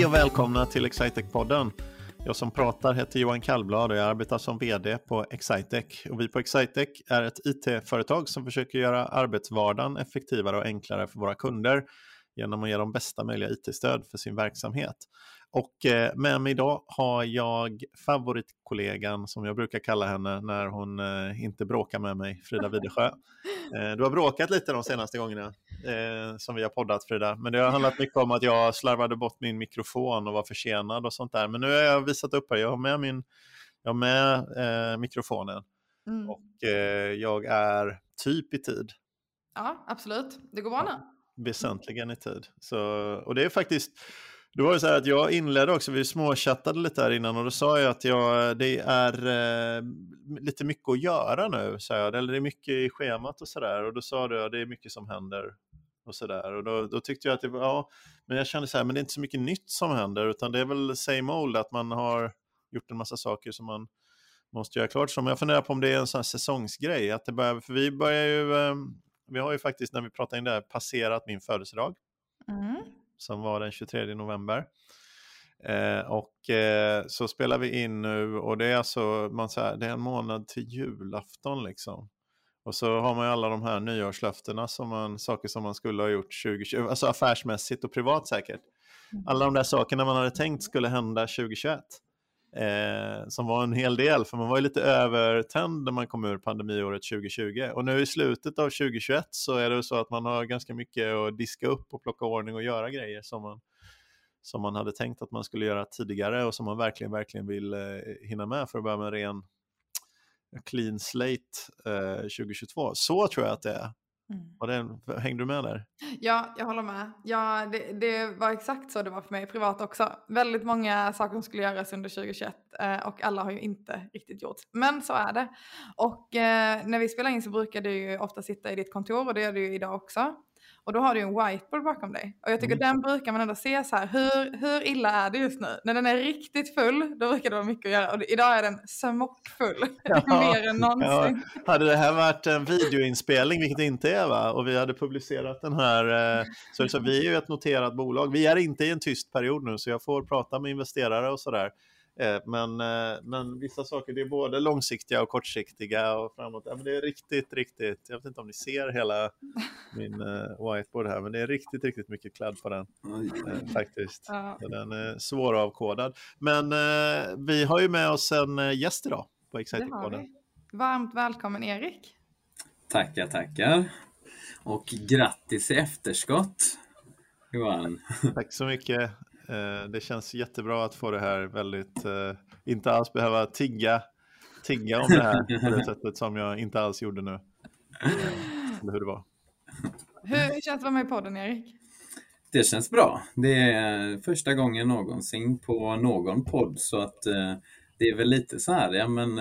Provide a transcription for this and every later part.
Hej och välkomna till Excitec-podden. Jag som pratar heter Johan Kallblad och jag arbetar som vd på Excitec. Och vi på Excitec är ett it-företag som försöker göra arbetsvardagen effektivare och enklare för våra kunder genom att ge dem bästa möjliga it-stöd för sin verksamhet. Och eh, med mig idag har jag favoritkollegan som jag brukar kalla henne när hon eh, inte bråkar med mig, Frida Widesjö. Eh, du har bråkat lite de senaste gångerna som vi har poddat Frida, men det har handlat mycket om att jag slarvade bort min mikrofon och var försenad och sånt där. Men nu har jag visat upp här, jag har med, min, jag har med mikrofonen mm. och jag är typ i tid. Ja, absolut. Det går bra nu. Väsentligen i tid. Så, och det är faktiskt det var ju så här att jag inledde också, vi småchattade lite här innan och då sa jag att jag, det är eh, lite mycket att göra nu, sa jag. eller det är mycket i schemat och sådär. Och då sa du att det är mycket som händer och sådär. Och då, då, tyckte jag att det var, ja, men jag kände så här, men det är inte så mycket nytt som händer, utan det är väl same old, att man har gjort en massa saker som man måste göra klart. Så jag funderar på om det är en sån här säsongsgrej, att det börjar, för vi börjar ju, eh, vi har ju faktiskt när vi pratar in det här passerat min födelsedag. Mm som var den 23 november. Eh, och eh, så spelar vi in nu och det är alltså man säger, det är en månad till julafton liksom. Och så har man ju alla de här nyårslöftena, som man, saker som man skulle ha gjort 2020, alltså affärsmässigt och privat säkert. Mm. Alla de där sakerna man hade tänkt skulle hända 2021. Eh, som var en hel del, för man var ju lite övertänd när man kom ur pandemiåret 2020. Och nu i slutet av 2021 så är det så att man har ganska mycket att diska upp och plocka ordning och göra grejer som man, som man hade tänkt att man skulle göra tidigare och som man verkligen, verkligen vill eh, hinna med för att börja med ren clean slate eh, 2022. Så tror jag att det är. Mm. Var det, hängde du med där? Ja, jag håller med. Ja, det, det, var exakt så det var för mig privat också. Väldigt många saker som skulle göras under 2021 eh, och alla har ju inte riktigt gjort. Men så är det. Och eh, när vi spelar in så brukar du ju ofta sitta i ditt kontor och det gör du ju idag också. Och då har du en whiteboard bakom dig. Och jag tycker mm. den brukar man ändå se så här, hur, hur illa är det just nu? När den är riktigt full, då brukar det vara mycket att göra. Och idag är den smockfull, ja, mer än någonsin. Ja. Hade det här varit en videoinspelning, vilket det inte är va, och vi hade publicerat den här, eh, så, så vi är ju ett noterat bolag. Vi är inte i en tyst period nu, så jag får prata med investerare och sådär. Eh, men, eh, men vissa saker, det är både långsiktiga och kortsiktiga och framåt. Ja, men det är riktigt, riktigt, jag vet inte om ni ser hela min uh, whiteboard här, men det är riktigt, riktigt mycket kladd på den faktiskt. Ja. Den är svåravkodad. Men vi har ju med oss en gäst idag på Exciting-podden. Varmt välkommen Erik. Tackar, tackar. Och grattis i efterskott, Johan. Tack så mycket. Eh, det känns jättebra att få det här väldigt, eh, inte alls behöva tigga, tigga om det här på det sättet som jag inte alls gjorde nu. Eh, hur det var. Hur känns det att vara med i podden Erik? Det känns bra. Det är första gången någonsin på någon podd så att det är väl lite så här, ja men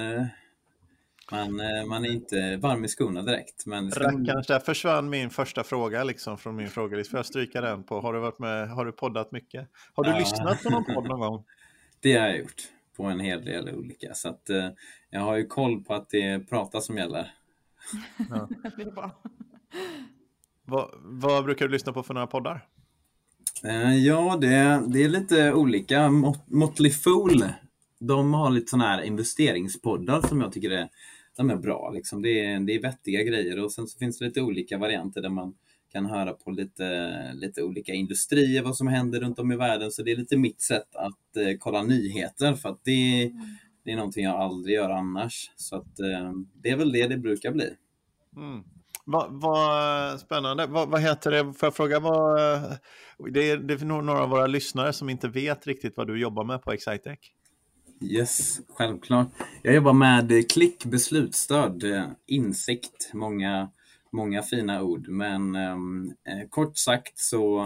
man, eh, man är inte varm i skorna direkt. Men Rackarns, där försvann min första fråga liksom från min frågelista. Får jag stryka den på? Har du, varit med, har du poddat mycket? Har du ja. lyssnat på någon podd någon gång? Det har jag gjort på en hel del olika. Så att, eh, jag har ju koll på att det är prata som gäller. Ja. det är bra. Vad, vad, brukar du lyssna på för några poddar? Eh, ja, det, det är lite olika. Mot, Motley Fool, de har lite sådana här investeringspoddar som jag tycker är de är bra. Liksom. Det, är, det är vettiga grejer och sen så finns det lite olika varianter där man kan höra på lite, lite olika industrier, vad som händer runt om i världen. Så det är lite mitt sätt att eh, kolla nyheter för att det, mm. det är någonting jag aldrig gör annars. Så att eh, det är väl det det brukar bli. Mm. Vad, vad spännande. Vad, heter det? Får jag fråga vad... Det är, det är några av våra lyssnare som inte vet riktigt vad du jobbar med på Excitec. Yes, självklart. Jag jobbar med klick, beslutsstöd, insikt, många, många fina ord. Men ehm, eh, kort sagt så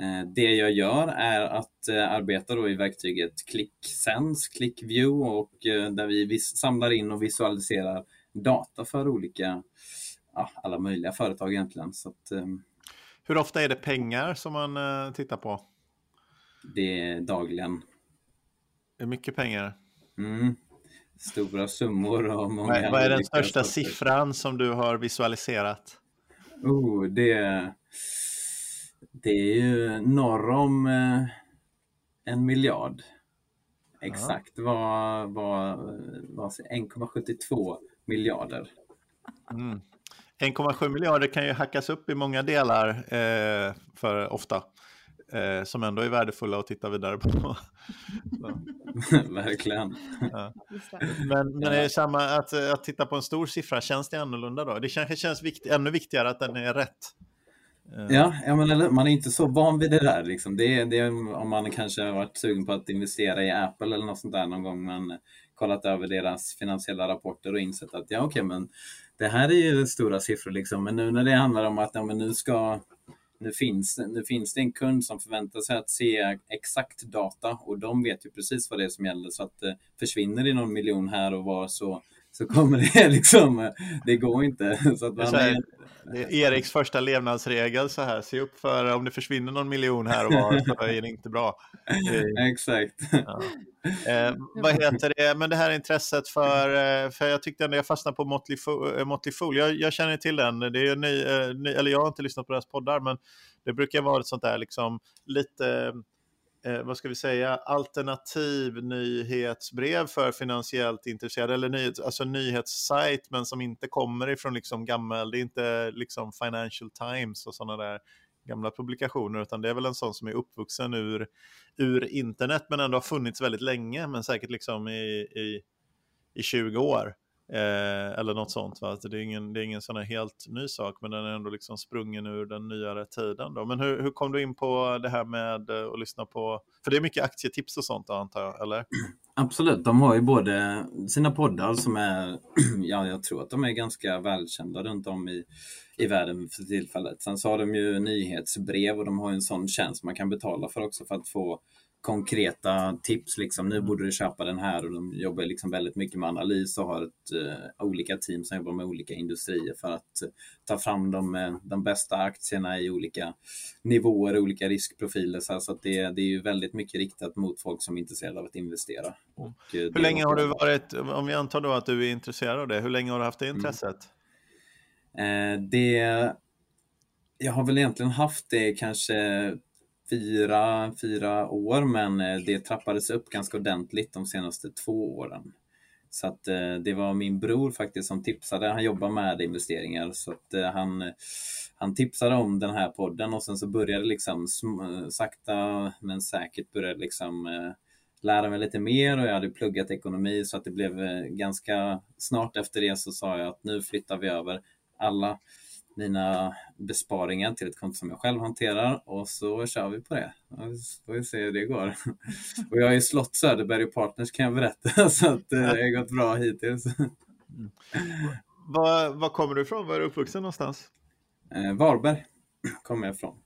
eh, det jag gör är att eh, arbeta då i verktyget ClickSense, ClickView och eh, där vi samlar in och visualiserar data för olika, ja, alla möjliga företag egentligen. Så att, ehm, Hur ofta är det pengar som man eh, tittar på? Det är dagligen. Det är mycket pengar. Mm. Stora summor och många... Vad, vad är den största sorter. siffran som du har visualiserat? Oh, det, det är ju norr om, eh, en miljard. Exakt var, var, var 1,72 miljarder. Mm. 1,7 miljarder kan ju hackas upp i många delar eh, för ofta. Eh, som ändå är värdefulla att titta vidare på. Verkligen. Ja. Men, men är det samma, att, att titta på en stor siffra, känns det annorlunda då? Det kanske känns vikt, ännu viktigare att den är rätt. Eh. Ja, ja men man är inte så van vid det där. Liksom. Det, det, om man kanske har varit sugen på att investera i Apple eller något sånt där någon gång, men kollat över deras finansiella rapporter och insett att ja, okej, okay, men det här är ju stora siffror. Liksom. Men nu när det handlar om att ja, men nu ska nu finns, nu finns det en kund som förväntar sig att se exakt data och de vet ju precis vad det är som gäller. Så att eh, försvinner det någon miljon här och var så, så kommer det liksom, eh, det går inte. Så att man, är, det är Eriks första levnadsregel så här, se upp för om det försvinner någon miljon här och var så är det inte bra. Exakt. Ja. Eh, vad heter det, men det här intresset för, eh, för jag tyckte ändå jag fastnade på Motley Fool, eh, Motley Fool. Jag, jag känner till den, det är ny, ny, eller jag har inte lyssnat på deras poddar, men det brukar vara ett sånt där liksom lite eh, vad ska vi säga, alternativ nyhetsbrev för finansiellt intresserade, eller nyhets, alltså nyhetssajt, men som inte kommer ifrån liksom gammal, det är inte liksom Financial Times och sådana där gamla publikationer, utan det är väl en sån som är uppvuxen ur, ur internet, men ändå har funnits väldigt länge, men säkert liksom i, i, i 20 år. Eh, eller något sånt. Va? Alltså, det, är ingen, det är ingen sån här helt ny sak, men den är ändå liksom sprungen ur den nyare tiden. Då. Men hur, hur kom du in på det här med eh, att lyssna på, för det är mycket aktietips och sånt antar jag, eller? Absolut, de har ju både sina poddar som är, ja jag tror att de är ganska välkända runt om i, i världen för tillfället. Sen så har de ju nyhetsbrev och de har en sån tjänst man kan betala för också för att få konkreta tips. Liksom. Nu borde du köpa den här och de jobbar liksom väldigt mycket med analys och har ett, uh, olika team som jobbar med olika industrier för att uh, ta fram de, uh, de bästa aktierna i olika nivåer, olika riskprofiler. Så, så att det, det är ju väldigt mycket riktat mot folk som är intresserade av att investera. Och, hur länge har du varit, om vi antar då att du är intresserad av det, hur länge har du haft det mm. intresset? Mm. det, jag har väl egentligen haft det kanske fyra, fyra år, men eh, det trappades upp ganska ordentligt de senaste två åren. Så att eh, det var min bror faktiskt som tipsade. Han jobbar med investeringar så att eh, han, han tipsade om den här podden och sen så började liksom sakta men säkert började liksom lära mig lite mer och jag hade pluggat ekonomi så att det blev ganska snart efter det så sa jag att nu flyttar vi över alla mina besparingar till ett konto som jag själv hanterar och så kör vi på det. Får vi se hur det går. Och jag har ju slått Söderberg Partners kan jag berätta så att eh, det har gått bra hittills. Mm. Var, var kommer du ifrån? Var är du uppvuxen någonstans? Eh, Varberg kommer jag ifrån.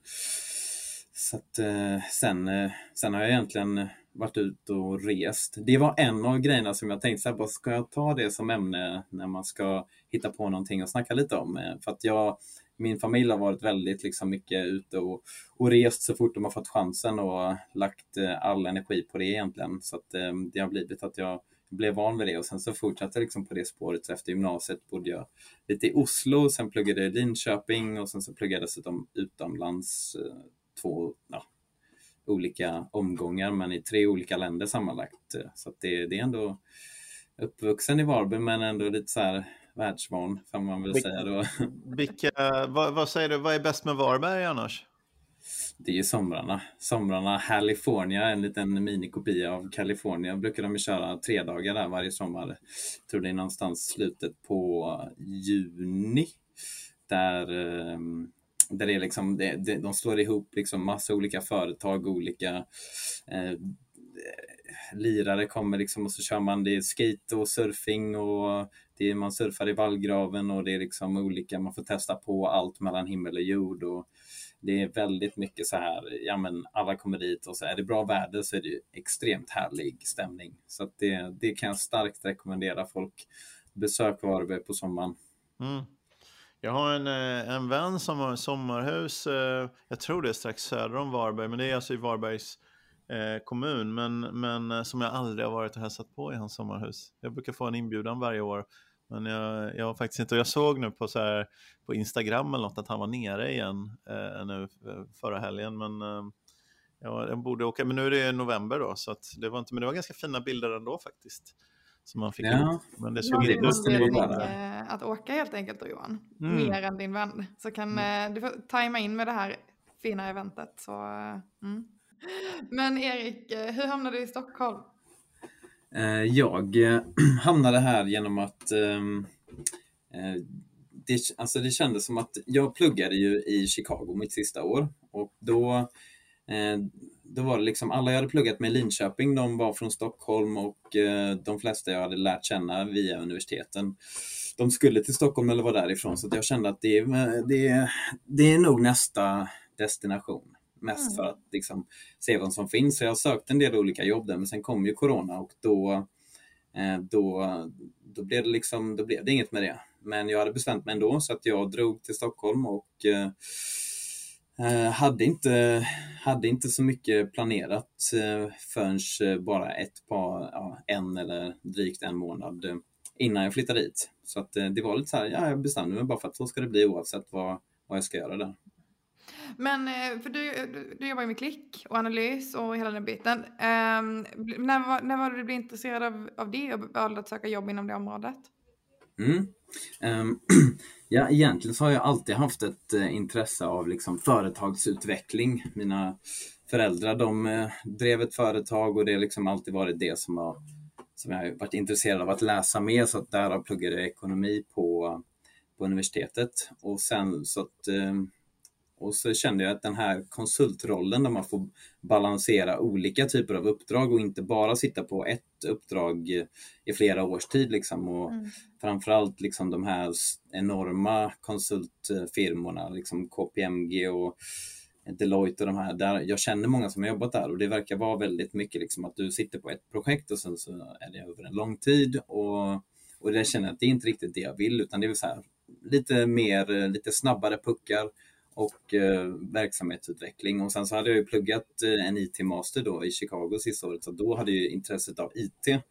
Så att, eh, sen, eh, sen har jag egentligen varit ute och rest. Det var en av grejerna som jag tänkte, så här, ska jag ta det som ämne när man ska hitta på någonting att snacka lite om? Eh, för att jag, min familj har varit väldigt liksom, mycket ute och, och rest så fort de har fått chansen och lagt eh, all energi på det egentligen. Så att, eh, det har blivit att jag blev van vid det och sen så fortsatte jag liksom på det spåret. Så efter gymnasiet bodde jag lite i Oslo, sen pluggade jag i Linköping och sen så pluggade jag dessutom utomlands eh, två, ja, olika omgångar men i tre olika länder sammanlagt. Så det, det är ändå uppvuxen i Varberg men ändå lite så här världsvan får man väl vilka, säga då. Vilka, vad, vad, säger du, vad är bäst med Varberg annars? Det är ju somrarna. Somrarna, California, en liten minikopia av California brukar de köra tre dagar där varje sommar. Jag tror det är någonstans slutet på juni. Där um, där det är liksom, det, det, de slår ihop liksom massa olika företag, olika eh, lirare kommer liksom och så kör man, det är skate och surfing och det är, man surfar i vallgraven och det är liksom olika, man får testa på allt mellan himmel och jord och det är väldigt mycket så här, ja men alla kommer dit och så är det bra väder så är det extremt härlig stämning. Så att det, det kan jag starkt rekommendera folk. Besök Varberg på sommaren. Mm. Jag har en, eh, en vän som har sommarhus, eh, jag tror det är strax söder om Varberg, men det är alltså i Varbergs eh, kommun, men, men som jag aldrig har varit och hälsat på i hans sommarhus. Jag brukar få en inbjudan varje år, men jag, jag har faktiskt inte, och jag såg nu på, så här, på Instagram eller något att han var nere igen eh, nu förra helgen, men jag borde åka, men nu är det november då, så att det var inte, men det var ganska fina bilder ändå faktiskt. Som man fick Ja. ut. Men det såg inte ut. eh, att åka helt enkelt då Johan. Mm. Mer än din vän. Så kan eh, du får tajma in med det här fina eventet. Så, eh, mm. Men Erik, eh, hur hamnade du i Stockholm? Jag hamnade här genom att ehm, eh, det, alltså det kändes som att jag pluggade ju i Chicago mitt sista år och då, då var det liksom alla jag hade pluggat med i Linköping, de var från Stockholm och eh, de flesta jag hade lärt känna via universiteten de skulle till Stockholm eller var därifrån så jag kände att det, är- det, det är nog nästa destination. Mest Mm. för att liksom, se vad som finns. Så jag har sökt en del olika jobb där men sen kom ju Corona och då, eh, då, då, blev det liksom, då blev det inget med det. Men jag hade bestämt mig ändå så att jag drog till Stockholm och eh, eh, hade, inte, hade inte så mycket planerat eh, förrän eh, bara ett par, ja, en eller drygt en månad eh, innan jag flyttade dit. Så att eh, det var lite så här, ja, jag bestämde mig bara för att så ska det bli oavsett vad, vad jag ska göra där. Men eh, för du, du, du jobbar ju med klick och analys och hela den biten. Ehm, när, var, när var det du blev intresserad av, av det och valde att söka jobb inom det området? Mm. Ehm, ja, egentligen så har jag alltid haft ett eh, intresse av liksom, företagsutveckling. Mina föräldrar de eh, drev ett företag och det har liksom alltid varit det som, har, som jag har varit intresserad av att läsa mer. Så att därav pluggade jag ekonomi på, på universitetet. Och sen så att eh, och så kände jag att den här konsultrollen där man får balansera olika typer av uppdrag och inte bara sitta på ett uppdrag i flera års tid. Liksom. Och Mm. framförallt liksom de här enorma konsultfirmorna, liksom KPMG och Deloitte och de här. Där jag känner många som har jobbat där och det verkar vara väldigt mycket liksom att du sitter på ett projekt och sen så är det över en lång tid och, och det känner jag att det är inte riktigt det jag vill utan det är så här lite mer, lite snabbare puckar och eh, verksamhetsutveckling. Och sen så hade jag ju pluggat eh, en IT-master då i Chicago sista året så då hade ju intresset av IT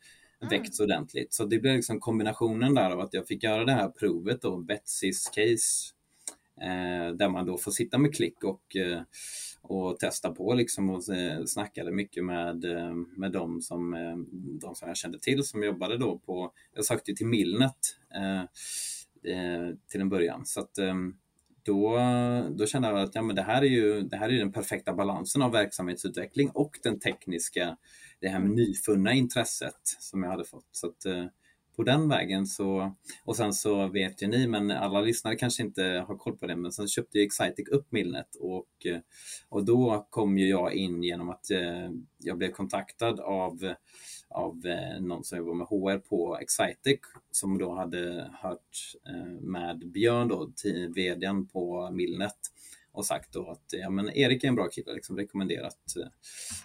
väckts ordentligt. Så det blev liksom kombinationen där av att jag fick göra det här provet då, Betsys case, eh, där man då får sitta med klick och, eh, och testa på liksom och eh, snackade mycket med, eh, med dem som, eh, de som jag kände till som jobbade då på, jag sökte ju till Milnet till en början. Så att, då, då kände jag att ja, men det, här är ju, det här är den perfekta balansen av verksamhetsutveckling och den tekniska, det här med nyfunna intresset som jag hade fått. Så att, eh, på den vägen så, och sen så vet ju ni, men alla lyssnare kanske inte har koll på det, men sen köpte ju Excitec upp Milnet och, och då kom ju jag in genom att eh, jag blev kontaktad av av eh, någon som jobbar med HR på Excitec som då hade hört eh, med Björn, då, till vdn på Milnet och sagt då att ja, men Erik är en bra kille, liksom rekommenderat.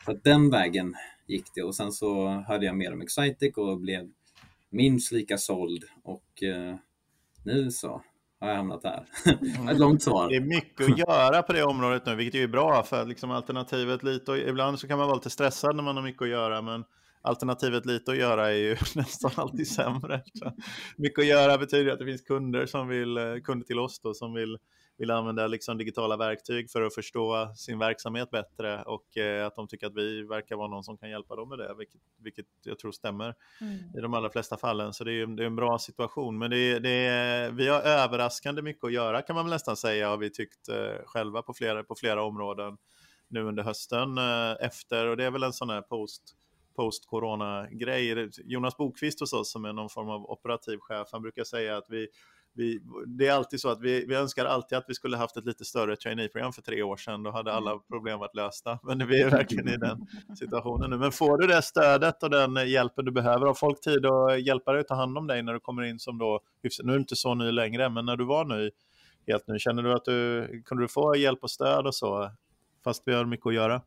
Så att den vägen gick det och sen så hörde jag mer om Excitec och blev minst lika såld och eh, nu så har jag hamnat här. Ett långt svar. Det är mycket att göra på det området nu, vilket är ju bra för liksom alternativet lite. Och ibland så kan man vara lite stressad när man har mycket att göra, men alternativet lite att göra är ju nästan alltid sämre. Så mycket att göra betyder att det finns kunder som vill, eh, kunder till oss då, som vill, vill använda liksom digitala verktyg för att förstå sin verksamhet bättre och eh, att de tycker att vi verkar vara någon som kan hjälpa dem med det, vilket, vilket jag tror stämmer i de allra flesta fallen. Så det är, det är en bra situation. Men det det är, vi har överraskande mycket att göra kan man väl nästan säga, har vi tyckt eh, själva på flera, på flera områden nu under hösten eh, efter. Och det är väl en sån här post post-corona-grej. Jonas Bokvist hos oss som är någon form av operativ chef, han brukar säga att vi, vi, det är alltid så att vi, vi önskar alltid att vi skulle haft ett lite större trainee-program för tre år sedan. Då hade alla problem varit lösta. Men vi är verkligen i den situationen nu. Men får du det stödet och den hjälpen du behöver, har folk tid att hjälpa dig att ta hand om dig när du kommer in som då, nu är du inte så ny längre, men när du var ny, helt ny, känner du att du, kunde du få hjälp och stöd och så? Fast vi har mycket att göra.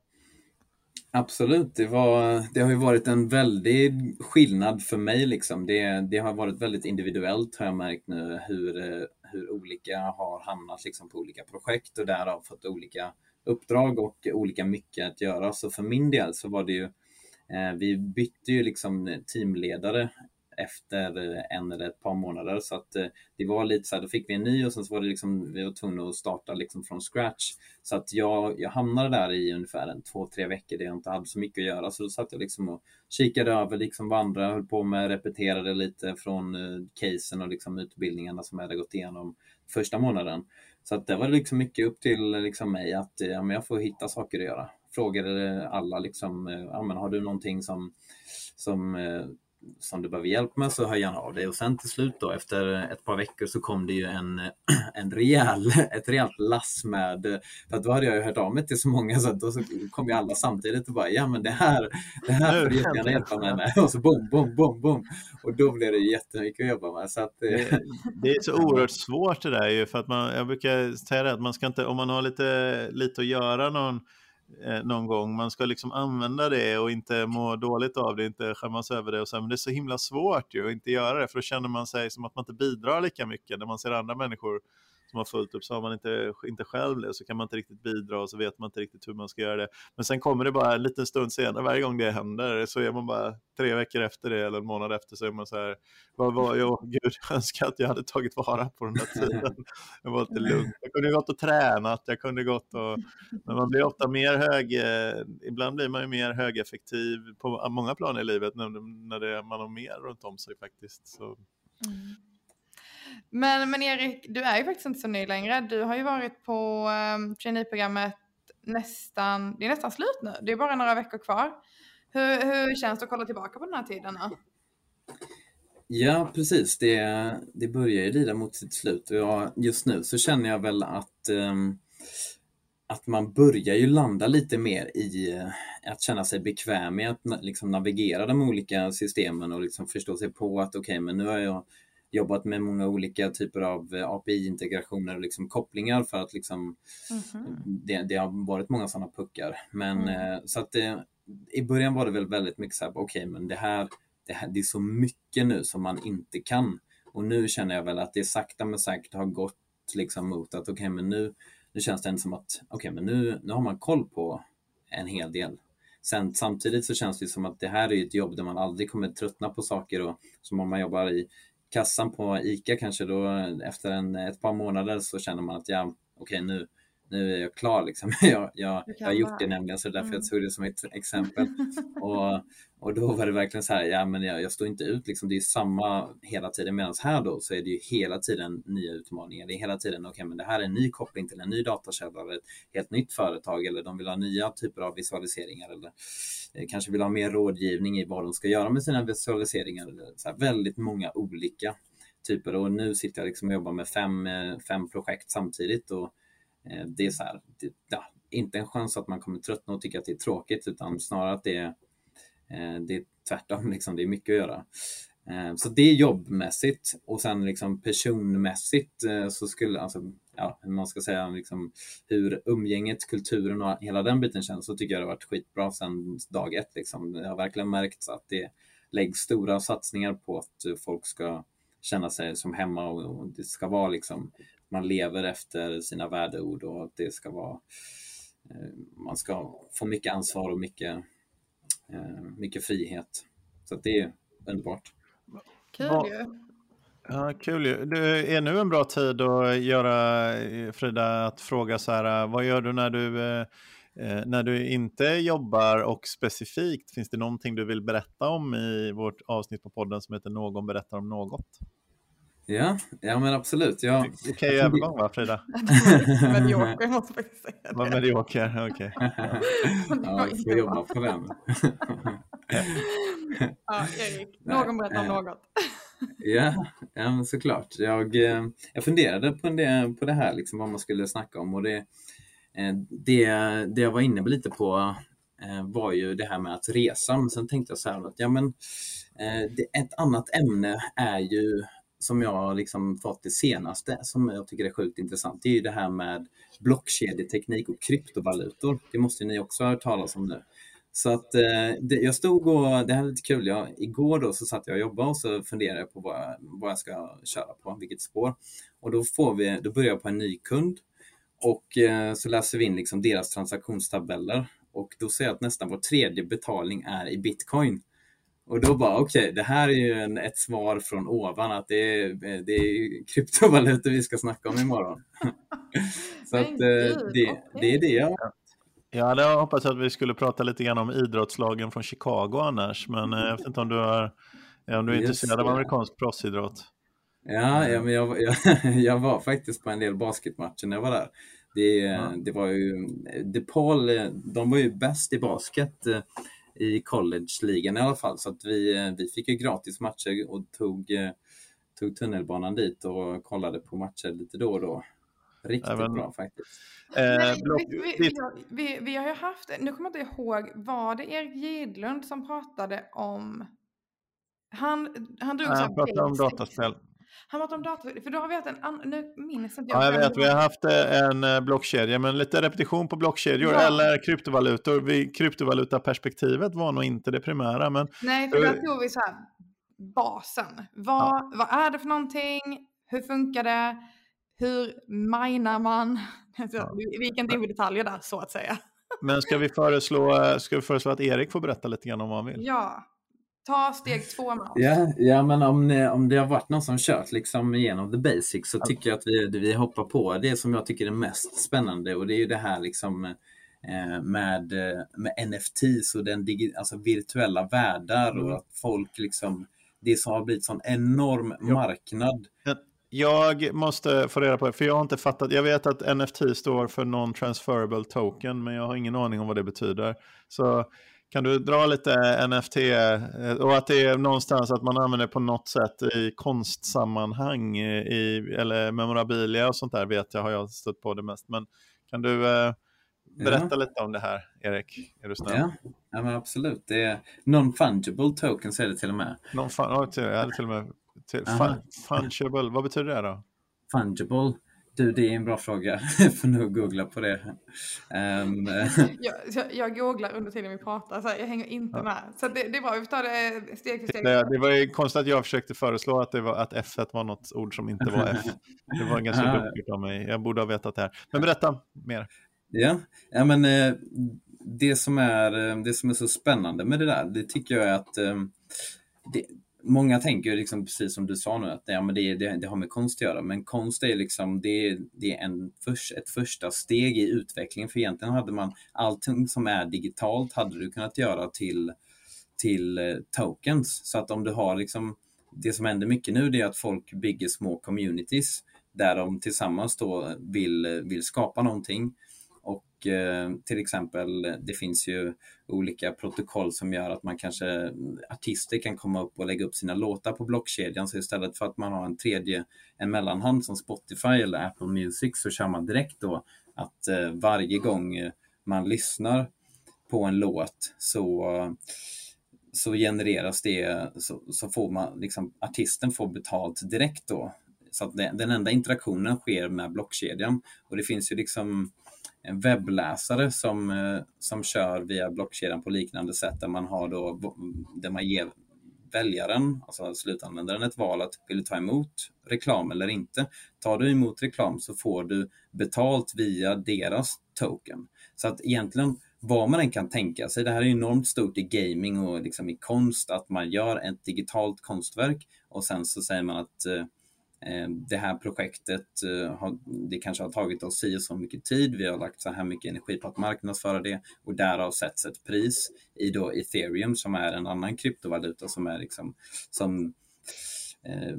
Absolut, det, var, det har ju varit en väldig skillnad för mig. Liksom. Det, det har varit väldigt individuellt har jag märkt nu hur, hur olika har hamnat liksom, på olika projekt och därav fått olika uppdrag och olika mycket att göra. Så för min del så var det ju, eh, vi bytte ju liksom teamledare efter en eller ett par månader. Så att eh, det var lite så här, då fick vi en ny och sen så var det liksom, vi var tvungna att starta liksom från scratch. Så att jag, jag hamnade där i ungefär en två, tre veckor där jag inte hade så mycket att göra. Så då satt jag liksom och kikade över liksom vad andra höll på med, repeterade lite från eh, casen och liksom utbildningarna som jag hade gått igenom första månaden. Så att det var liksom mycket upp till liksom mig att eh, ja, men jag får hitta saker att göra. Frågade alla liksom, ja, men har du någonting som, som som du behöver hjälp med så hör gärna av dig. Och sen till slut då efter ett par veckor så kom det ju en, en rejäl, ett rejält lass med, för att då hade jag ju hört av mig till så många så att då kom ju alla samtidigt och bara ja men det här, det här får du jättegärna hjälpa mig med. Och så bom, bom, bom, bom. Och då blev det jättemycket att jobba med. Så att, det, det är så oerhört svårt det där ju för att man, jag brukar säga det att man ska inte, om man har lite, lite att göra någon eh, någon gång. Man ska liksom använda det och inte må dåligt av det, inte skämmas över det. Och så, men det är så himla svårt ju att inte göra det, för då känner man sig som att man inte bidrar lika mycket när man ser andra människor som har fullt upp så har man inte, inte själv det så kan man inte riktigt bidra och så vet man inte riktigt hur man ska göra det. Men sen kommer det bara en liten stund senare, varje gång det händer så är man bara tre veckor efter det eller en månad efter så är man så här, vad var jag, gud jag önskar att jag hade tagit vara på den här tiden. Jag var lite lugn. Jag kunde gått och tränat, jag kunde gått och, men man blir ofta mer hög, eh, ibland blir man ju mer högeffektiv på många plan i livet när, när det, man har mer runt om sig faktiskt. Så. Mm. Men, men Erik, du är ju faktiskt inte så ny längre. Du har ju varit på um, traineeprogrammet nästan, det är nästan slut nu. Det är bara några veckor kvar. Hur, hur känns det att kolla tillbaka på den här tiden? Då? Ja, precis. Det, det börjar ju lida mot sitt slut och jag, just nu så känner jag väl att, um, att man börjar ju landa lite mer i uh, att känna sig bekväm med att liksom navigera de olika systemen och liksom förstå sig på att okej, okay, men nu har jag jobbat med många olika typer av eh, API-integrationer och liksom kopplingar för att liksom, mm-hmm. det, det, har varit många sådana puckar. Men mm. så att det, i början var det väl väldigt mycket så här, okej okay, men det här, det här, det är så mycket nu som man inte kan. Och nu känner jag väl att det sakta men säkert har gått liksom mot att okej okay, men nu, nu känns det ändå som att okej okay, men nu, nu har man koll på en hel del. Sen, samtidigt så känns det som att det här är ett jobb där man aldrig kommer tröttna på saker och som om man jobbar i kassan på ICA kanske då efter en, ett par månader så känner man att ja, okej okay, nu, nu är jag klar. Liksom. Jag, jag, jag har gjort det nämligen, så därför mm. jag tog det som ett exempel. och, och då var det verkligen så här, ja men jag, jag står inte ut, liksom. det är samma hela tiden. Medan här då så är det ju hela tiden nya utmaningar. Det är hela tiden, okej okay, men det här är en ny koppling till en ny datakälla eller ett helt nytt företag eller de vill ha nya typer av visualiseringar eller eh, kanske vill ha mer rådgivning i vad de ska göra med sina visualiseringar. Så här, väldigt många olika typer och nu sitter jag liksom och jobbar med fem, eh, fem projekt samtidigt och Eh, det är så här, det, ja, inte en chans att man kommer tröttna och tycka att det är tråkigt utan snarare att det är eh, det är tvärtom, liksom, det är mycket att göra. Eh, så det är jobbmässigt och sen liksom personmässigt så skulle, alltså, ja, man ska säga liksom, hur umgänget, kulturen och hela den biten känns så tycker jag det har varit skitbra sedan dag ett. Liksom. Det har verkligen märkts att det läggs stora satsningar på att folk ska känna sig som hemma och, det ska vara liksom, man lever efter sina värdeord och att det ska vara, man ska få mycket ansvar och mycket Eh, mycket frihet. Så det är underbart. Kul ju. Ja, kul ju. Det är nu en bra tid att göra, Frida, att fråga så här, vad gör du när du, eh, eh, när du inte jobbar och specifikt, finns det någonting du vill berätta om i vårt avsnitt på podden som heter Någon berättar om något? Ja, ja men absolut. Ja. Okej okay, övergång va, Frida? medioker måste jag faktiskt säga. Var medioker, okej. Okay. ja, vi får jobba på den. ja, Erik, någon berättar om något. ja, ja men såklart. Jag, eh, jag funderade på det, på det här, liksom, vad man skulle snacka om. Och det, eh, det, det jag var inne lite på eh, var ju det här med att resa. Men sen tänkte jag så här att ja, men, ett annat ämne är ju som jag har liksom fått det senaste som jag tycker är sjukt intressant, det är ju det här med blockkedjeteknik och kryptovalutor. Det måste ni också ha hört talas om nu. Så att eh, det, jag stod och, det här är lite kul, jag, igår då så satt jag och jobbade och så funderade jag på vad, vad jag ska köra på, vilket spår. Och då, får vi, då börjar jag på en ny kund och eh, så läser vi in liksom deras transaktionstabeller och då ser jag att nästan var tredje betalning är i bitcoin. Och då bara, okej, okay, det här är ju en, ett svar från ovan att det är, det är kryptovalutor vi ska snacka om imorgon. Så att, det, det är det jag jag hade hoppats att vi skulle prata lite grann om idrottslagen från Chicago annars, men jag vet inte om du, är, om du är intresserad av amerikansk proffsidrott? Ja, ja men jag, jag, jag, var faktiskt på en del basketmatcher när jag var där. Det, ja. det var ju, DePaul, de var ju bäst i basket eh, i college-ligan i alla fall, så att vi, eh, vi fick ju gratis matcher och tog, eh, tog tunnelbanan dit och kollade på matcher lite då och då. Riktigt Även, bra faktiskt. Eh, block, vi, vi, vi, vi, har ju haft, nu kommer jag inte ihåg, var det Erik Gidlund som pratade om han, han drog Han pratade om dataspel. Han pratade om dataspel, för då har vi haft en annan, nu minns inte jag. Ja, jag vet, vi har haft eh, en eh, blockkedja, men lite repetition på blockkedjor ja. eller kryptovalutor. Vi, kryptovalutaperspektivet var nog inte det primära. Men, Nej, för där tog vi så här, basen. Vad, ja. vad är det för någonting? Hur funkar det? Hur minar man? Ja. Vi gick inte in i detaljer där så att säga. Men ska vi, föreslå, ska vi föreslå att Erik får berätta lite grann om vad han vill? Ja, ta steg två med oss. Ja, ja men om, ni, om det har varit någon som kört liksom igenom the basics så tycker jag att vi, vi hoppar på det som jag tycker är mest spännande och det är ju det här liksom eh, med, med NFTs och den digi, alltså virtuella världar och mm. att folk liksom det som har blivit sån enorm marknad. Jag måste få reda på det, för jag har inte fattat. Jag vet att NFT står för Non-Transferable Token, men jag har ingen aning om vad det betyder. Så kan du dra lite NFT eh, och att det är någonstans att man använder på något sätt i konstsammanhang i, eller memorabilia och sånt där vet jag har jag stött på det mest. Men kan du eh, berätta ja. lite om det här, Erik? Är du snäll? Ja, ja men absolut. Det är non-fungible tokens är det till och med. Non-fungible, hade till och med Fun, fungible, vad betyder det då? Fungible? Du, det är en bra fråga. Jag får nog googla på det. Um, jag, jag, jag, googlar under tiden vi pratar, så jag hänger inte ja. med. Så det, det är bra, vi får ta det steg för steg. Det, det var ju konstigt att jag försökte föreslå att, det var, att F var något ord som inte var F. Det var ganska duktigt av mig. Jag borde ha vetat det här. Men berätta mer. Ja, ja men eh, det som, är, eh, det som är så spännande med det där, det tycker jag är att eh, det, Många tänker liksom precis som du sa nu att ja, men det, det, det har med konst att göra, men konst är liksom det, det är en för, ett första steg i utvecklingen. För egentligen hade man allting som är digitalt hade du kunnat göra till, till eh, tokens. Så att om du har liksom det som händer mycket nu det är att folk bygger små communities där de tillsammans då vill, vill skapa någonting. Eh, till exempel, det finns ju olika protokoll som gör att man kanske, artister kan komma upp och lägga upp sina låtar på blockkedjan. Så istället för att man har en tredje, en mellanhand som Spotify eller Apple Music så kör man direkt då att eh, varje gång man lyssnar på en låt så så genereras det, så, så får man, liksom, artisten får betalt direkt då. Så att det, den enda interaktionen sker med blockkedjan. Och det finns ju liksom en webbläsare som, eh, som kör via blockkedjan på liknande sätt där man har då, där man ger väljaren, alltså slutanvändaren, ett val att vill du ta emot reklam eller inte. Tar du emot reklam så får du betalt via deras token. Så att egentligen vad man än kan tänka sig, det här är enormt stort i gaming och liksom i konst, att man gör ett digitalt konstverk och sen så säger man att Eh, Eh, det här projektet, eh, det kanske har tagit oss si så mycket tid, vi har lagt så här mycket energi på att marknadsföra det och därav sätts ett pris i då ethereum som är en annan kryptovaluta som är liksom som eh,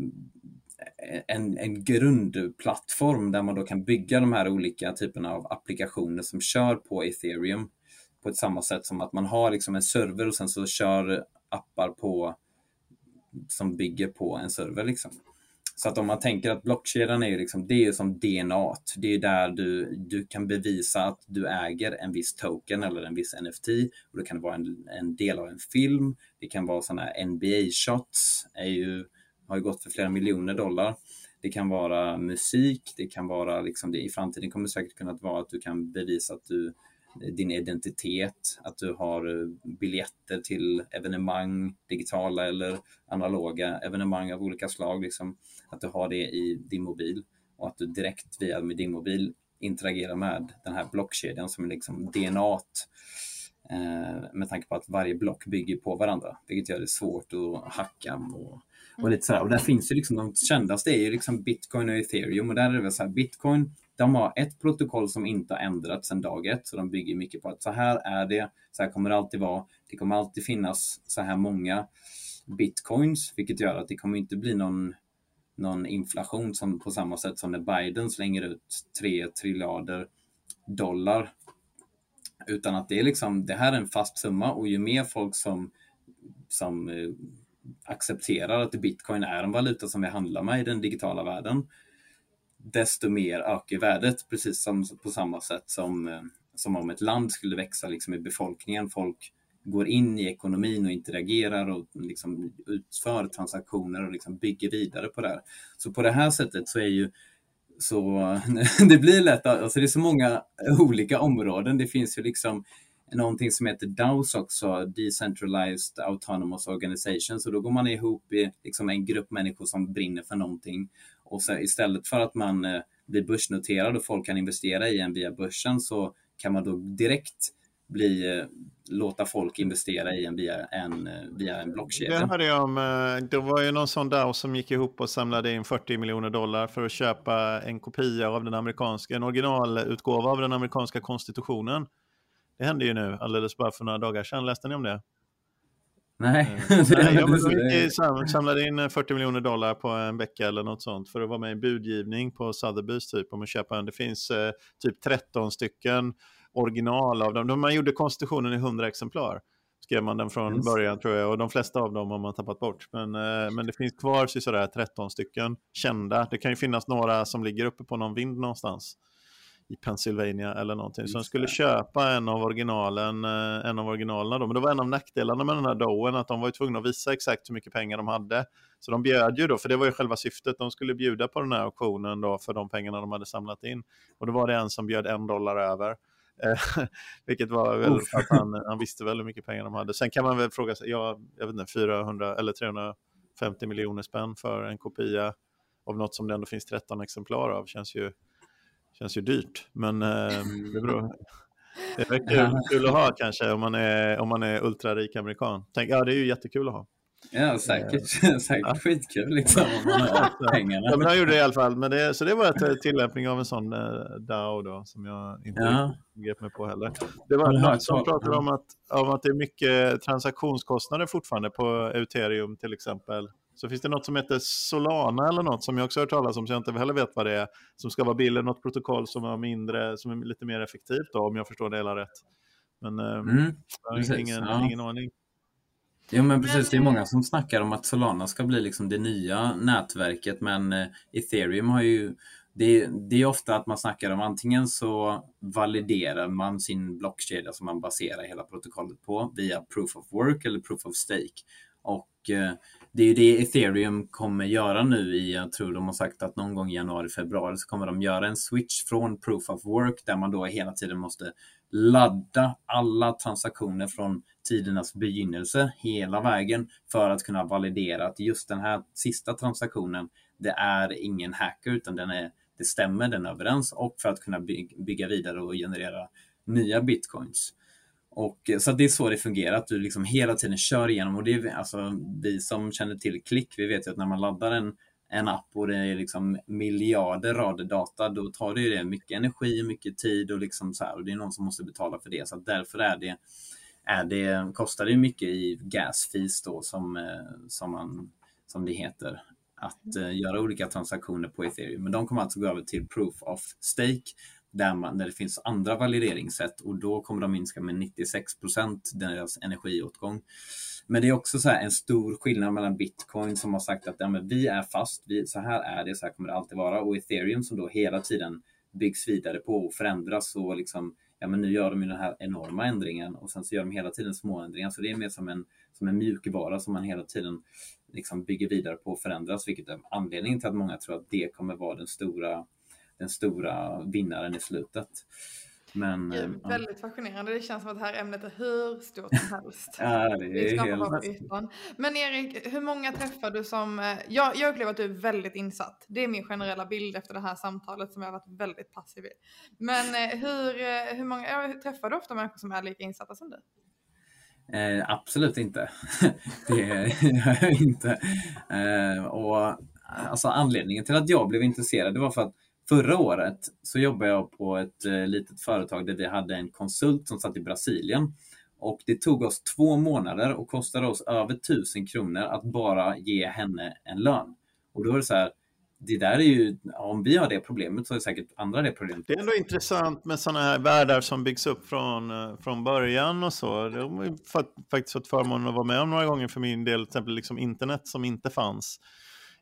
en, en grundplattform där man då kan bygga de här olika typerna av applikationer som kör på ethereum på ett samma sätt som att man har liksom en server och sen så kör appar på som bygger på en server. Liksom. Så att om man tänker att blockkedjan är liksom, det är som DNA. Det är där du, du kan bevisa att du äger en viss token eller en viss NFT. Och det kan vara en, en del av en film. Det kan vara sådana här NBA-shots. har ju gått för flera miljoner dollar. Det kan vara musik. Det kan vara liksom det, i framtiden kommer det säkert kunna vara att du kan bevisa att du din identitet, att du har eh, biljetter till evenemang, digitala eller analoga evenemang av olika slag, liksom, att du har det i din mobil och att du direkt via med din mobil interagerar med den här blockkedjan som är liksom DNA Eh, med tanke på att varje block bygger på varandra, vilket gör det svårt att hacka och, och lite sådär. Och där finns ju liksom de kändaste är ju liksom Bitcoin och ethereum och där är det väl så här, Bitcoin de har ett protokoll som inte har ändrats sedan dag ett, så de bygger mycket på att så här är det, så här kommer det alltid vara. Det kommer alltid finnas så här många bitcoins, vilket gör att det kommer inte bli någon, någon inflation som på samma sätt som när Biden slänger ut 3 triljarder dollar. Utan att det är liksom, det här är en fast summa och ju mer folk som, som eh, accepterar att bitcoin är en valuta som vi handlar med i den digitala världen, desto mer ökar värdet, precis som på samma sätt som, eh, som om ett land skulle växa liksom i befolkningen. Folk går in i ekonomin och interagerar och liksom utför transaktioner och liksom bygger vidare på det här. Så på det här sättet så är ju så det blir lätt, alltså det är så många olika områden. Det finns ju liksom någonting som heter DAOs också, Decentralized Autonomous Organizations, och då går man ihop i liksom en grupp människor som brinner för någonting. Och så istället för att man eh, blir börsnoterad och folk kan investera i en via börsen så kan man då direkt bli, eh, låta folk investera i en via en, eh, via en blockkedja. Det hörde jag om. Det var ju någon sån DAO som gick ihop och samlade in 40 miljoner dollar för att köpa en kopia av den amerikanska, en originalutgåva av den amerikanska konstitutionen. Det hände ju nu alldeles bara för några dagar sedan. Läste ni om det? Nej. Nej de samlade in 40 miljoner dollar på en vecka eller något sånt för att vara med i budgivning på Sotheby's typ om att köpa en. Det finns eh, typ 13 stycken original av dem. Man gjorde konstitutionen i 100 exemplar. Skrev man den från yes. början tror jag och de flesta av dem har man tappat bort. Men, eh, men det finns kvar sådär 13 stycken kända. Det kan ju finnas några som ligger uppe på någon vind någonstans i Pennsylvania eller någonting. Så de skulle köpa en av originalen, eh, en av originalerna då. Men det var en av nackdelarna med den här Doen att de var tvungna att visa exakt hur mycket pengar de hade. Så de bjöd ju då, för det var ju själva syftet, de skulle bjuda på den här auktionen då för de pengarna de hade samlat in. Och då var det en som bjöd en dollar över. Eh, vilket var väl för att han, han visste väl hur mycket pengar de hade. Sen kan man väl fråga sig, ja, jag vet inte, 400 eller 350 miljoner spänn för en kopia av något som det ändå finns 13 exemplar av känns ju Känns ju dyrt, men eh, det, beror, det är kul, kul, att ha kanske om man är, om man är ultrarik amerikan. Tänk, ja, det är ju jättekul att ha. Ja, säkert. Eh, säkert ja. skitkul liksom om man har pengarna. Ja, men han gjorde det i alla fall. Men det, så det var en tillämpning av en sån uh, DAO då, som jag inte ja. grep mig på heller. Det var någon som pratade om att, om att det är mycket transaktionskostnader fortfarande på Ethereum till exempel. Så finns det något som heter Solana eller något som jag också har hört talas om, så jag inte heller vet vad det är, som ska vara billigare, något protokoll som är, mindre, som är lite mer effektivt då, om jag förstår det hela rätt. Men eh, mm, jag har ingen, ja. ingen aning. Jo men precis, det är många som snackar om att Solana ska bli liksom det nya nätverket men eh, ethereum har ju det, det, är ofta att man snackar om antingen så validerar man sin blockkedja som man baserar hela protokollet på via proof of work eller proof of stake. Och eh, det är ju det ethereum kommer göra nu i, jag tror de har sagt att någon gång i januari, februari så kommer de göra en switch från proof of work där man då hela tiden måste ladda alla transaktioner från tidernas begynnelse hela vägen för att kunna validera att just den här sista transaktionen, det är ingen hacker utan den är, det stämmer, den är överens och för att kunna bygga vidare och generera nya bitcoins. Och, eh, så det är så det fungerar, att du liksom hela tiden kör igenom. Och det är, alltså, vi som känner till klick, vi vet ju att när man laddar en, en app och det är liksom miljarder rader data, då tar det ju det mycket energi, mycket tid och, liksom så här, och det är någon som måste betala för det. Så därför är det, det, kostar det mycket i gas fees då som, eh, som, man, som det heter att uh, göra olika transaktioner på ethereum. Men de kommer alltså gå över till proof of stake där, man, där det finns andra valideringssätt och då kommer de minska med 96 procent deras energiåtgång. Men det är också så en stor skillnad mellan bitcoin som har sagt att ja, men vi är fast, vi, så här är det, så här kommer det alltid vara och ethereum som då hela tiden byggs vidare på och förändras och liksom ja men nu gör de ju den här enorma ändringen och sen så gör de hela tiden små ändringar så det är mer som en, som en mjukvara som man hela tiden liksom bygger vidare på och förändras vilket är anledningen till att många tror att det kommer vara den stora den stora vinnaren i slutet. Men, Det är eh, ja. väldigt fascinerande. Det känns som att det här ämnet är hur stort som helst. Ja, det är helt... bara. Men Erik, hur många träffar du som... eh, Jag, jag upplever att du är väldigt insatt. Det är min generella bild efter det här samtalet som jag har varit väldigt passiv i. Men eh, hur, hur många... Ja, hur träffar du ofta människor som är lika insatta som du? Eh, absolut inte. det gör jag inte. Eh, och, alltså, anledningen till att jag blev intresserad det var för att förra året så jobbade jag på ett eh, litet företag där vi hade en konsult som satt i Brasilien. Och det tog oss två månader och kostade oss över tusen kronor att bara ge henne en lön. Och då är det så här, det där är ju, om vi har det problemet så är det säkert andra det problemet. Det är ändå intressant med sådana här världar som byggs upp från, eh, från början och så. De har fått- faktiskt fått förmånen att vara med om några gånger för min del, till exempel liksom internet som inte fanns.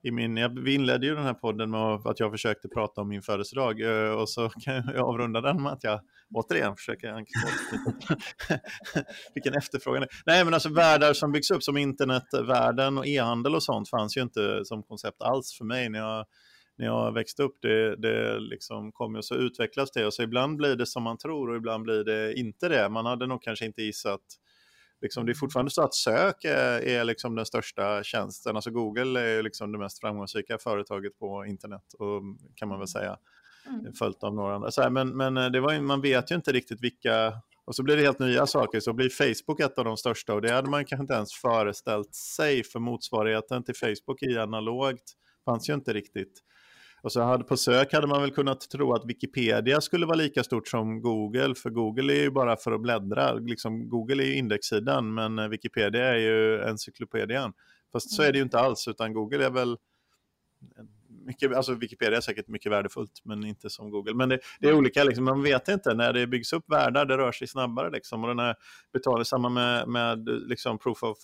I min, jag, vi inledde ju den här podden med att jag försökte prata om min födelsedag eh, och så kan jag avrunda den med att jag återigen försöker anknyta till vilken efterfrågan det är. Nej men alltså världar som byggs upp som internetvärlden och e-handel och sånt fanns ju inte som koncept alls för mig när jag när jag växte upp, det, det liksom kom ju så utvecklas det och så ibland blir det som man tror och ibland blir det inte det. Man hade nog kanske inte gissat Liksom, det är fortfarande så att sök är, är liksom den största tjänsten. Alltså Google är liksom det mest framgångsrika företaget på internet, och, kan man väl säga. Mm. Följt av några andra. Så här, men men eh, det var, man vet ju inte riktigt vilka... Och så blir det helt nya saker. Så blir Facebook ett av de största och det hade man kanske inte ens föreställt sig. För motsvarigheten till Facebook i analogt fanns ju inte riktigt. Och så hade, på sök hade man väl kunnat tro att Wikipedia skulle vara lika stort som Google, för Google är ju bara för att bläddra. Liksom, Google är ju indexsidan, men eh, Wikipedia är ju encyklopedian. Fast så är det ju inte alls, utan Google är väl... Eh, mycket, alltså Wikipedia är säkert mycket värdefullt, men inte som Google. Men det, det är olika, liksom, man vet inte. När det byggs upp världar, det rör sig snabbare. Liksom, och den här betalningen, samma med, med liksom, proof of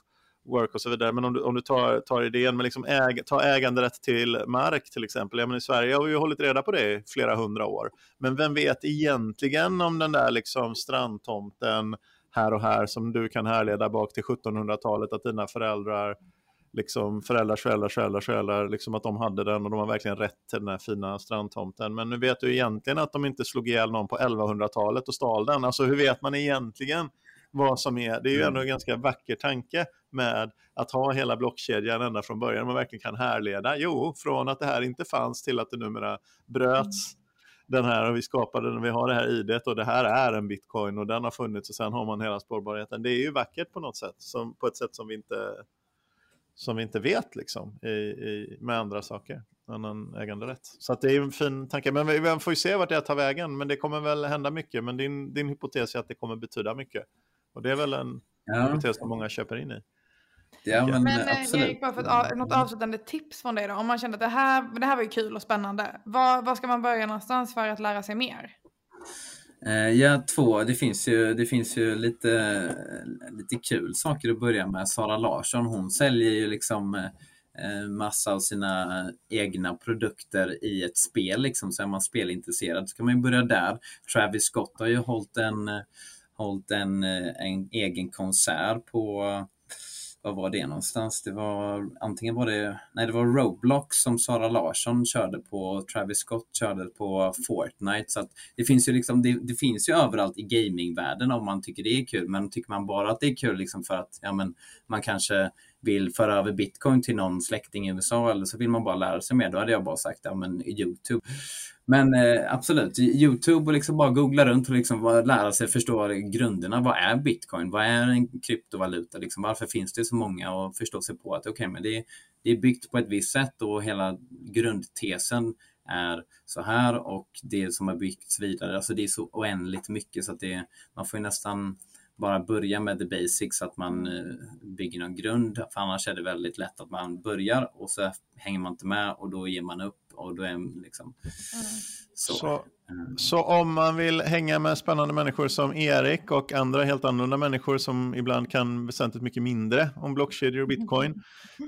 work och så vidare. Men om du, om du tar, tar idén med liksom äg, ta äganderätt till mark till exempel. Ja, men I Sverige har vi ju hållit reda på det i flera hundra år. Men vem vet egentligen om den där liksom strandtomten här och här som du kan härleda bak till 1700-talet att dina föräldrar liksom föräldrars föräldrars föräldrars föräldrar, liksom att de hade den och de har verkligen rätt till den här fina strandtomten. Men nu vet du egentligen att de inte slog ihjäl någon på 1100-talet och stal den. Alltså hur vet man egentligen vad som är, det är ju ändå en ganska vacker tanke med att ha hela blockkedjan ända från början. Man verkligen kan härleda, jo, från att det här inte fanns till att det numera bröts den här och vi skapade den, vi har det här idet och det här är en bitcoin och den har funnits och sen har man hela spårbarheten. Det är ju vackert på något sätt, som, på ett sätt som vi inte, som vi inte vet liksom, i, i, med andra saker annan äganderätt. Så att det är en fin tanke, men vi, vi får ju se vart det tar vägen, men det kommer väl hända mycket, men din, din hypotes är att det kommer betyda mycket. Och det är väl en Ja, hypotes som många köper in i. ja men, Men eh, eh, absolut. Erik, bara för av- något avslutande tips från dig då? Om man kände att det här, det här var ju kul och spännande. Var, var ska man börja någonstans för att lära sig mer? Eh, Ja, två. Det finns ju, det finns ju lite, lite kul saker att börja med. Sara Larsson, hon säljer ju liksom massa av sina egna produkter i ett spel. Liksom. Så är man spelintresserad så kan man ju börja där. Travis Scott har ju hållit en, hållit en, en egen konsert på vad var det någonstans? Det var antingen var det, nej det var Roblox som Sara Larsson körde på och Travis Scott körde på Fortnite. Så att det finns ju liksom, det, det finns ju överallt i gamingvärlden om man tycker det är kul. Men tycker man bara att det är kul liksom för att ja, men, man kanske vill föra över bitcoin till någon släkting i USA eller så vill man bara lära sig mer. Då hade jag bara sagt ja, men Youtube. Men eh, absolut, Youtube och liksom bara googla runt och liksom lära sig förstå grunderna. Vad är bitcoin? Vad är en kryptovaluta? Liksom, varför finns det så många? Och förstå sig på att okay, men det, det är byggt på ett visst sätt och hela grundtesen är så här och det som har byggts vidare. Alltså det är så oändligt mycket så att det, man får ju nästan bara börja med the basics, att man eh, bygger någon grund. För annars är det väldigt lätt att man börjar och så hänger man inte med och då ger man upp och då är liksom så. Så, Mm. så om man vill hänga med spännande människor som Erik och andra helt annorlunda människor som ibland kan väsentligt mycket mindre om blockkedjor och bitcoin,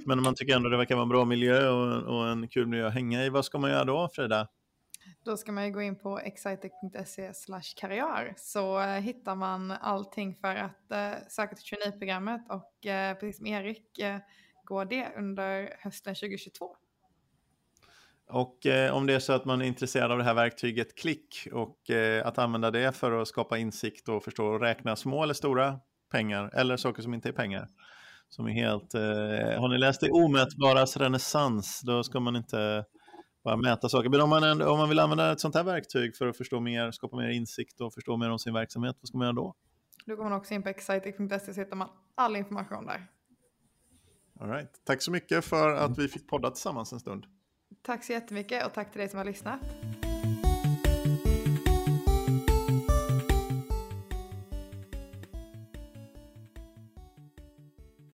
men man tycker ändå det verkar vara en bra miljö och, och en kul miljö att hänga i, vad ska man göra då Frida? Då ska man ju gå in på excitec.se karriär så eh, hittar man allting för att eh, söka till traineeprogrammet och eh, precis som Erik eh, går det under hösten 2022. Och eh, om det är så att man är intresserad av det här verktyget klick och eh, att använda det för att skapa insikt och förstå och räkna små eller stora pengar eller saker som inte är pengar. Som är helt, eh, har ni läst det omätbaras renässans, då ska man inte bara mäta saker. Men om man, om man vill använda ett sånt här verktyg för att förstå mer, skapa mer insikt och förstå mer om sin verksamhet, vad ska man göra då? Då går man också in på excitec.se så hittar man all information där. All right. Tack så mycket för att vi fick podda tillsammans en stund. Tack så jättemycket och tack till dig som har lyssnat.